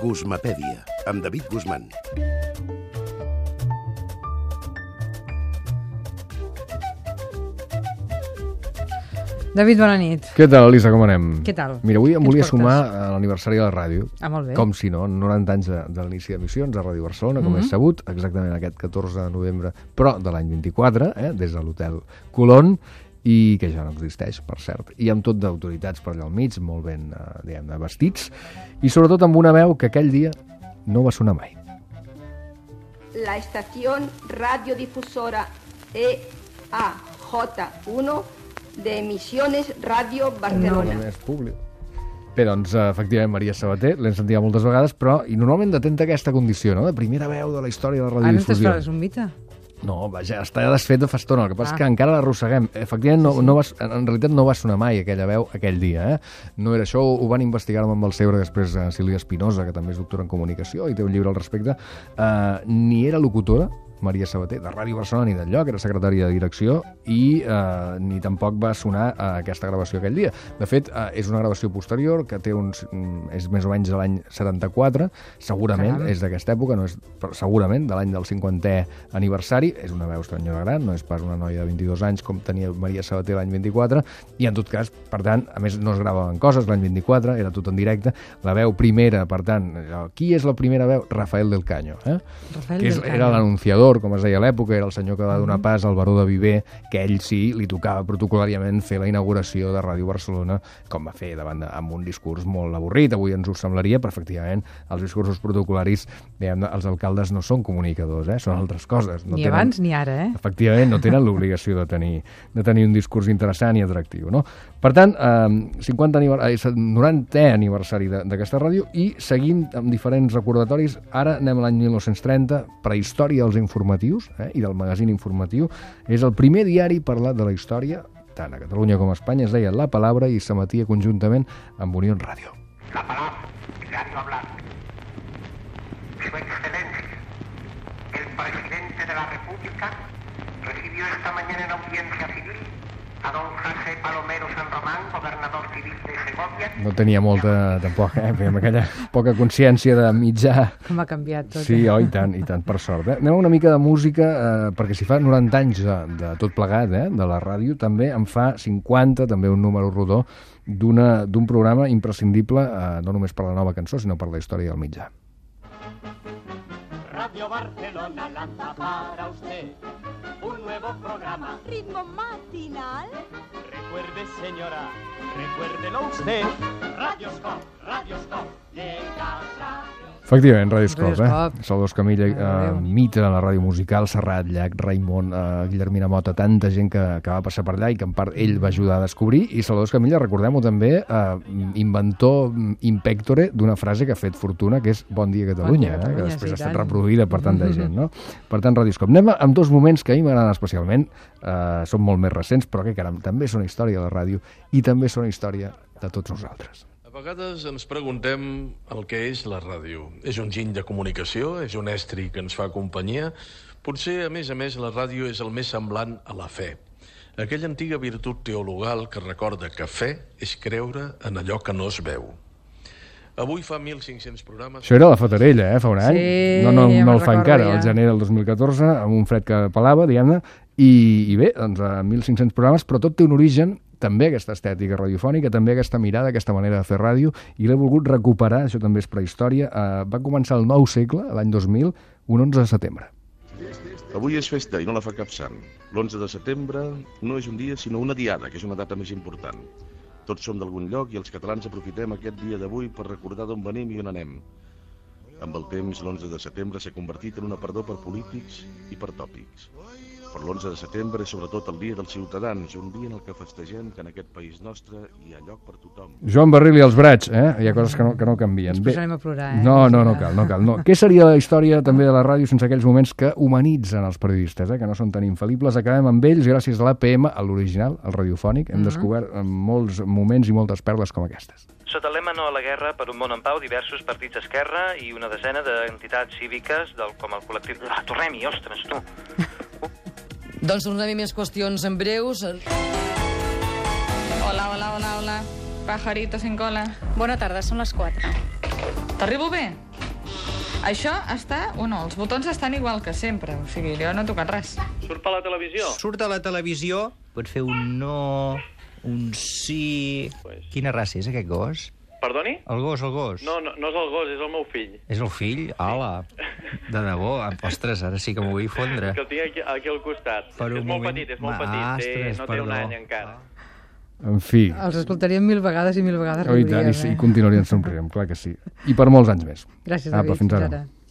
Guzmapèdia, amb David Guzmán. David, bona nit. Què tal, Elisa, com anem? Què tal? Mira, avui em volia portes? sumar a l'aniversari de la ràdio. Ah, molt bé. Com si no, 90 anys de, de l'inici d'emissions a Ràdio Barcelona, com Mhm. és sabut, exactament aquest 14 de novembre, però de l'any 24, eh, des de l'hotel Colón, i que ja no existeix, per cert, i amb tot d'autoritats per allà al mig, molt ben, eh, diguem-ne, vestits, i sobretot amb una veu que aquell dia no va sonar mai. la estación radiodifusora E EAJ1 de Emisiones Radio Barcelona. No. És públic. Bé, doncs, eh, efectivament, Maria Sabater, l'hem sentit moltes vegades, però, i normalment detenta aquesta condició, no?, de primera veu de la història de la Ara ens radiodifusió. faràs un mite. No, vaja, està desfet de fa estona. El que passa Ah. és que encara l'arrosseguem. Efectivament, no, no va, en realitat no va sonar mai aquella veu aquell dia. Eh? No era això, ho van investigar amb el Sebre després a Sílvia Espinosa, que també és doctora en comunicació i té un llibre al respecte. Uh, ni era locutora, Maria Sabater, de Ràdio Barcelona ni d'enlloc, era secretària de direcció i eh, ni tampoc va sonar eh, aquesta gravació aquell dia. De fet, eh, és una gravació posterior que té uns... mm, és més o menys de l'any 74, segurament Caram. és d'aquesta època, no és, però segurament de l'any del 50è aniversari, és una veu senyora gran, no és pas una noia de 22 anys com tenia Maria Sabater l'any 24, i en tot cas, per tant, a més no es gravaven coses l'any 24, era tot en directe, la veu primera, per tant, eh, qui és la primera veu? Rafael del Caño, eh? Rafael que és, del Caño. era l'anunciador, com es deia a l'època, era el senyor que va donar pas al baró de Viver, que ell sí li tocava protocolàriament fer la inauguració de Ràdio Barcelona, com va fer davant de, amb un discurs molt avorrit, avui ens ho semblaria, però efectivament els discursos protocolaris, diguem els alcaldes no són comunicadors, eh? són altres coses. No Ni abans ni ara, eh? Efectivament, no tenen l'obligació de tenir, de tenir un discurs interessant i atractiu. No? Per tant, eh, 50 aniver... eh, 90è aniversari d'aquesta ràdio i seguim amb diferents recordatoris. Ara anem a l'any 1930, prehistòria dels informatius eh, i del magazín informatiu. És el primer diari parlat de la història, tant a Catalunya com a Espanya, es deia La Palabra i s'emetia conjuntament amb Unió Ràdio. La palabra, Radio Hablar. Su Excelencia, el presidente de la República, recibió esta mañana en audiencia civil a don José No tenia molta, tampoc, eh, amb aquella poca consciència de mitjà Com ha canviat tot. Sí, eh? oh, i tant, i tant, per sort. Eh? Anem una mica de música, eh, perquè si fa 90 anys de, de tot plegat, eh, de la ràdio, també en fa 50, també un número rodó, d'una- d'un programa imprescindible, eh, no només per la nova cançó, sinó per la història del mitjà. Radio Barcelona lanza para usted un nuevo programa. ritmo matinal. Recuerde, señora, recuérdelo usted. Radio stop, radio stop. Efectivament, Radioscop, Radioscop. eh? Salvador Escamilla, de eh, de la ràdio musical, Serrat, Llach, Raimon, eh, Guillermina Mota, tanta gent que, que va passar per allà i que en part ell va ajudar a descobrir. I Salvador Escamilla, recordem-ho també, eh, inventor impectore d'una frase que ha fet fortuna, que és Bon dia Catalunya, Bon dia, eh, que Catalunya, després sí, ha estat tant. reproduïda per tanta gent, no? Per tant, Radioscop. Anem amb dos moments que a mi m'agraden especialment, eh, són molt més recents, però que, caram, també són història de la ràdio i també són història de tots nosaltres. A vegades ens preguntem el que és la ràdio. És un giny de comunicació, és un estri que ens fa companyia. Potser, a més a més, la ràdio és el més semblant a la fe. Aquella antiga virtut teologal que recorda que fe és creure en allò que no es veu. Avui fa 1.500 programes... Això era la Fatarella, eh, fa un any. Sí, no, no, ja no el fa encara, ja. el gener del 2014, amb un fred que pelava, diguem-ne, i, i bé, doncs, a 1.500 programes, però tot té un origen, també aquesta estètica radiofònica, també aquesta mirada, aquesta manera de fer ràdio, i l'he volgut recuperar, això també és prehistòria, eh, va començar el nou segle, l'any 2000, un 11 de setembre. Avui és festa i no la fa cap sant. L'11 de setembre no és un dia sinó una diada, que és una data més important. Tots som d'algun lloc i els catalans aprofitem aquest dia d'avui per recordar d'on venim i on anem. Amb el temps, l'11 de setembre s'ha convertit en una perdó per polítics i per tòpics. Però l'11 de setembre és sobretot el dia dels ciutadans, un dia en el que festegem que en aquest país nostre hi ha lloc per tothom. Joan Barril i els Brats, eh? Hi ha coses que no, que no canvien. Ens posarem a plorar, eh? No, no, no cal, no cal. No. Què seria la història també de la ràdio sense aquells moments que humanitzen els periodistes, eh? que no són tan infal·libles? Acabem amb ells gràcies a l'APM, a l'original, al radiofònic. Hem descobert eh, molts moments i moltes perles com aquestes. Sota el lema No a la guerra per un món en pau, diversos partits d'esquerra i una desena d'entitats cíviques del, com el col·lectiu... Ah, tornem-hi, ostres, tu! Doncs tornem-hi més qüestions en breus. Hola, hola, hola, hola. pajarito sin cola. Bona tarda, són les 4. T'arribo bé? Això està... Bueno, els botons estan igual que sempre, o sigui, jo no he tocat res. Surt per la televisió? Surt a la televisió, pot fer un no, un sí... Pues- Quina raça és aquest gos? Perdoni? El gos, el gos. No, no, no és el gos, és el meu fill. És el fill? Hola. De debò. Ostres, ara sí que m'ho vull fondre. Que el tinc aquí, aquí al costat. Per és molt moment- petit, és molt Ma- petit. Té, Ostres, no té un perdó. any encara. En fi, Els escoltaríem mil vegades i mil vegades oh, i tant, i, eh? i continuarien somrient, clar que sí. I per molts anys més. Gràcies, Apa, David. fins ara. ara.